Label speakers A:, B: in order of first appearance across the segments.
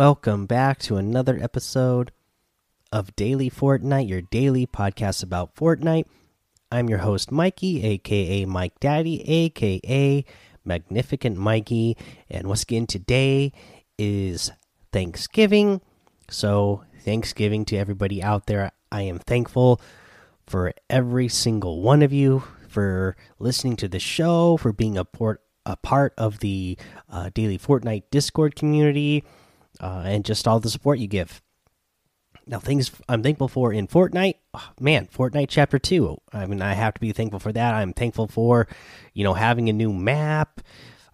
A: Welcome back to another episode of Daily Fortnite, your daily podcast about Fortnite. I'm your host, Mikey, aka Mike Daddy, aka Magnificent Mikey. And once again, today is Thanksgiving. So, Thanksgiving to everybody out there. I am thankful for every single one of you for listening to the show, for being a, port, a part of the uh, Daily Fortnite Discord community, uh, and just all the support you give. Now, things I'm thankful for in Fortnite, oh, man, Fortnite Chapter 2. I mean, I have to be thankful for that. I'm thankful for, you know, having a new map,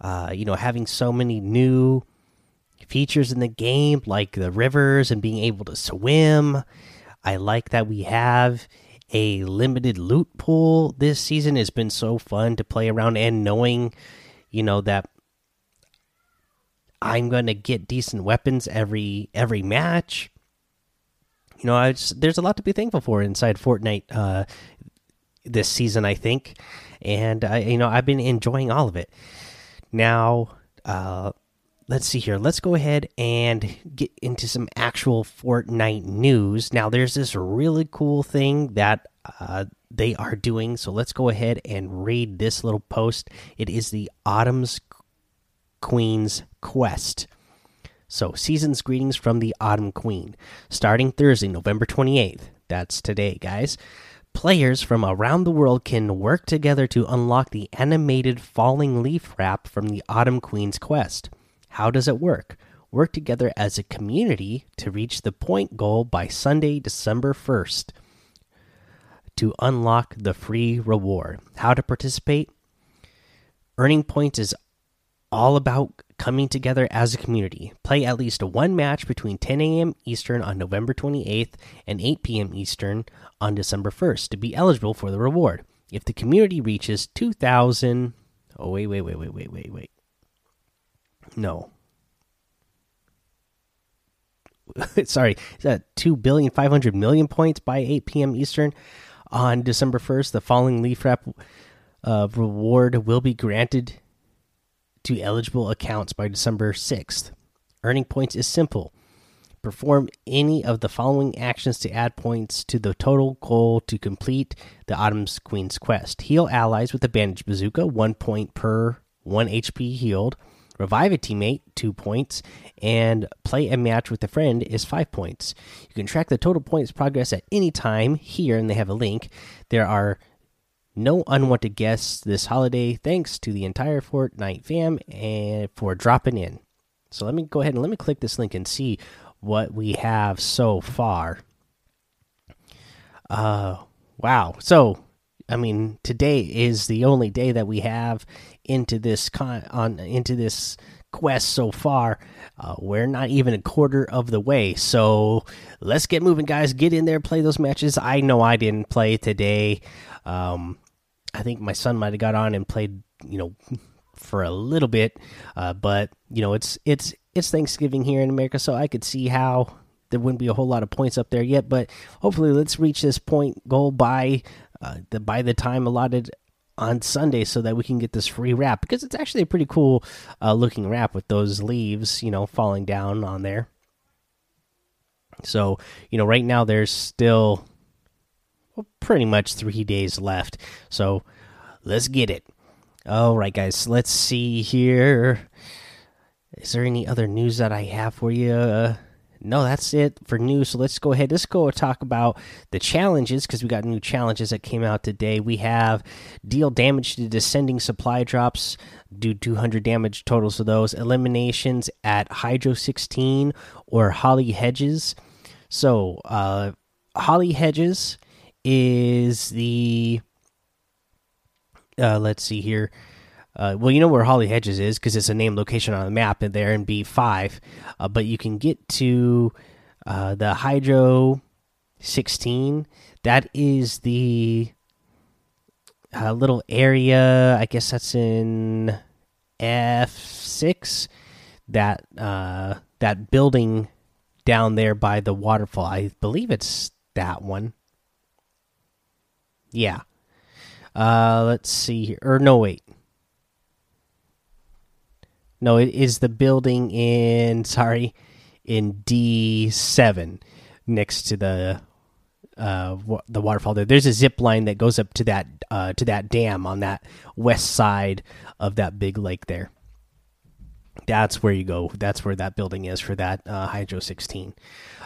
A: uh, you know, having so many new features in the game, like the rivers and being able to swim. I like that we have a limited loot pool this season. It's been so fun to play around and knowing, you know, that I'm going to get decent weapons every every match you know, I just, there's a lot to be thankful for inside Fortnite uh, this season, I think, and I, you know, I've been enjoying all of it. Now, uh, let's see here. Let's go ahead and get into some actual Fortnite news. Now, there's this really cool thing that uh, they are doing. So let's go ahead and read this little post. It is the Autumn's Queen's Quest. So, season's greetings from the Autumn Queen. Starting Thursday, November 28th. That's today, guys. Players from around the world can work together to unlock the animated falling leaf wrap from the Autumn Queen's quest. How does it work? Work together as a community to reach the point goal by Sunday, December 1st to unlock the free reward. How to participate? Earning points is all about coming together as a community. Play at least one match between 10 a.m. Eastern on November 28th and 8 p.m. Eastern on December 1st to be eligible for the reward. If the community reaches 2,000. Oh, wait, wait, wait, wait, wait, wait, wait. No. Sorry, is that 2 billion 500 million points by 8 p.m. Eastern on December 1st? The following leaf wrap uh, reward will be granted to eligible accounts by December 6th. Earning points is simple. Perform any of the following actions to add points to the total goal to complete the Autumn's Queen's quest. Heal allies with a bandage bazooka, one point per 1 HP healed. Revive a teammate, two points. And play a match with a friend is five points. You can track the total points progress at any time here, and they have a link. There are no unwanted guests this holiday. Thanks to the entire Fortnite fam and for dropping in. So let me go ahead and let me click this link and see what we have so far. Uh wow. So I mean today is the only day that we have into this con on into this quest so far. Uh, we're not even a quarter of the way. So let's get moving, guys. Get in there, play those matches. I know I didn't play today. Um, I think my son might have got on and played, you know, for a little bit. Uh, but you know, it's it's it's Thanksgiving here in America, so I could see how there wouldn't be a whole lot of points up there yet. But hopefully, let's reach this point goal by uh, the by the time allotted on Sunday, so that we can get this free wrap because it's actually a pretty cool uh, looking wrap with those leaves, you know, falling down on there. So you know, right now there's still pretty much three days left. So let's get it. All right, guys. Let's see here. Is there any other news that I have for you? Uh, no, that's it for news. So let's go ahead. Let's go talk about the challenges because we got new challenges that came out today. We have deal damage to descending supply drops, do 200 damage totals of those. Eliminations at Hydro 16 or Holly Hedges. So, uh, Holly Hedges is the uh, let's see here. Uh, well, you know where Holly Hedges is because it's a named location on the map and there in B5. Uh, but you can get to uh, the Hydro 16. That is the uh, little area. I guess that's in F6. That uh, that building down there by the waterfall. I believe it's that one. Yeah. Uh, let's see here. Or no, wait. No, it is the building in. Sorry, in D seven next to the uh the waterfall there. There's a zip line that goes up to that uh to that dam on that west side of that big lake there. That's where you go. That's where that building is for that uh, Hydro 16.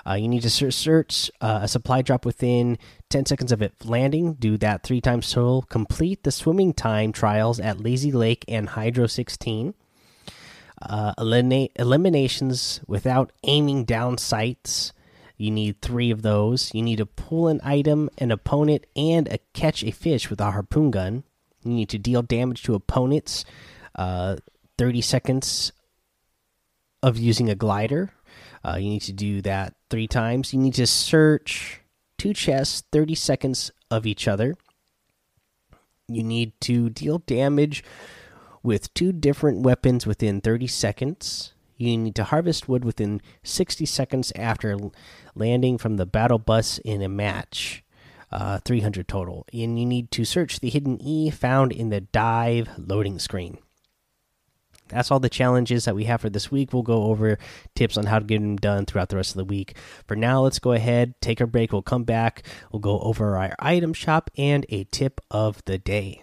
A: Uh, you need to search uh, a supply drop within 10 seconds of it landing. Do that three times total. Complete the swimming time trials at Lazy Lake and Hydro 16. Uh, eliminate eliminations without aiming down sights. You need three of those. You need to pull an item, an opponent, and a catch a fish with a harpoon gun. You need to deal damage to opponents. Uh, 30 seconds of using a glider. Uh, you need to do that three times. You need to search two chests, 30 seconds of each other. You need to deal damage with two different weapons within 30 seconds. You need to harvest wood within 60 seconds after landing from the battle bus in a match. Uh, 300 total. And you need to search the hidden E found in the dive loading screen. That's all the challenges that we have for this week. We'll go over tips on how to get them done throughout the rest of the week. For now, let's go ahead, take a break. We'll come back. We'll go over our item shop and a tip of the day.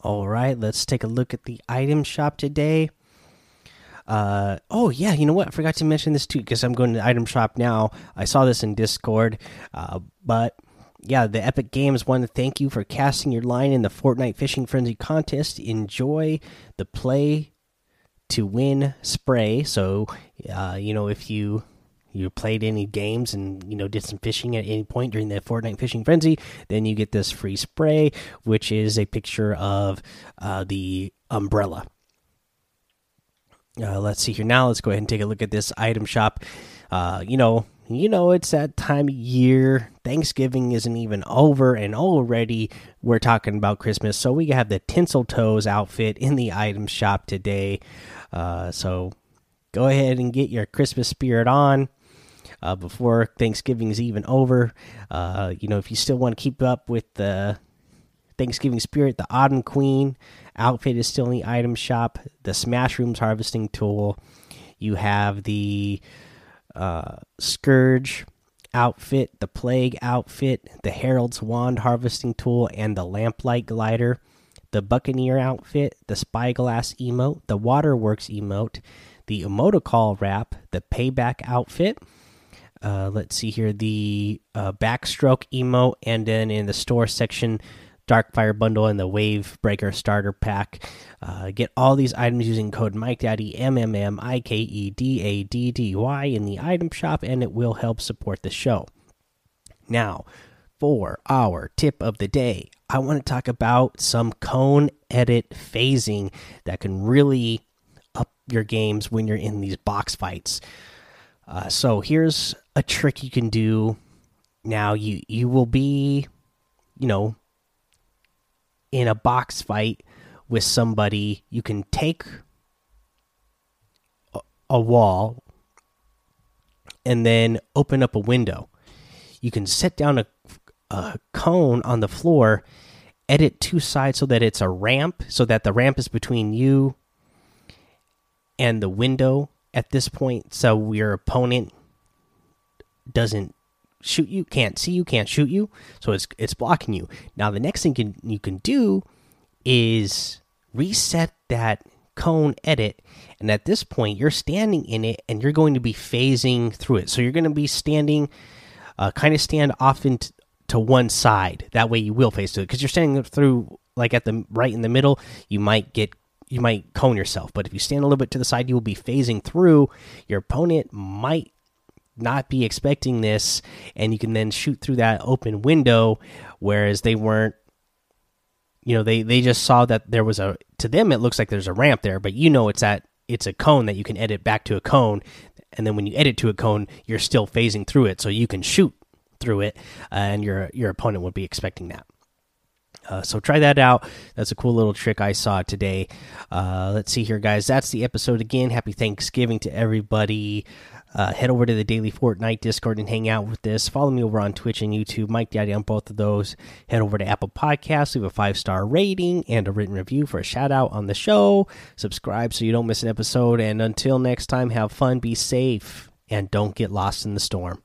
A: All right, let's take a look at the item shop today. Uh, oh yeah, you know what? I forgot to mention this too because I'm going to the item shop now. I saw this in Discord, uh, but yeah, the Epic Games want to thank you for casting your line in the Fortnite Fishing Frenzy contest. Enjoy the play to win spray. So, uh, you know, if you you played any games and you know did some fishing at any point during the Fortnite fishing frenzy, then you get this free spray, which is a picture of uh, the umbrella. Uh, let's see here now. Let's go ahead and take a look at this item shop. Uh, you know, you know it's that time of year. Thanksgiving isn't even over, and already we're talking about Christmas. So we have the tinsel toes outfit in the item shop today. Uh, so go ahead and get your Christmas spirit on uh, before Thanksgiving is even over. Uh, you know, if you still want to keep up with the Thanksgiving spirit, the Autumn Queen outfit is still in the item shop. The Smash Rooms harvesting tool. You have the uh, Scourge outfit, the Plague outfit, the Herald's Wand harvesting tool, and the Lamplight glider. The Buccaneer outfit, the Spyglass emote, the Waterworks emote, the Emoticall wrap, the Payback outfit, uh, let's see here the uh, backstroke emote, and then in the store section, Darkfire bundle and the Wave Breaker starter pack. Uh, get all these items using code Mike Daddy M M M I K E D A D D Y in the item shop, and it will help support the show. Now, for our tip of the day, I want to talk about some cone edit phasing that can really up your games when you're in these box fights. Uh, so here's a trick you can do. Now you you will be, you know, in a box fight with somebody. You can take a, a wall and then open up a window. You can set down a, a cone on the floor, edit two sides so that it's a ramp, so that the ramp is between you and the window at this point, so your opponent doesn't shoot you, can't see you, can't shoot you, so it's it's blocking you. Now the next thing can, you can do is reset that cone edit, and at this point you're standing in it, and you're going to be phasing through it. So you're going to be standing, uh, kind of stand off into to one side. That way you will face to it because you're standing through like at the right in the middle. You might get you might cone yourself. But if you stand a little bit to the side, you will be phasing through. Your opponent might not be expecting this, and you can then shoot through that open window, whereas they weren't. You know, they they just saw that there was a. To them, it looks like there's a ramp there, but you know it's at it's a cone that you can edit back to a cone, and then when you edit to a cone, you're still phasing through it, so you can shoot through it, uh, and your your opponent would be expecting that. Uh, so try that out. That's a cool little trick I saw today. Uh, let's see here, guys. That's the episode again. Happy Thanksgiving to everybody. Uh, head over to the Daily Fortnite Discord and hang out with this. Follow me over on Twitch and YouTube, Mike Daddy on both of those. Head over to Apple Podcasts, leave a five star rating and a written review for a shout out on the show. Subscribe so you don't miss an episode. And until next time, have fun, be safe, and don't get lost in the storm.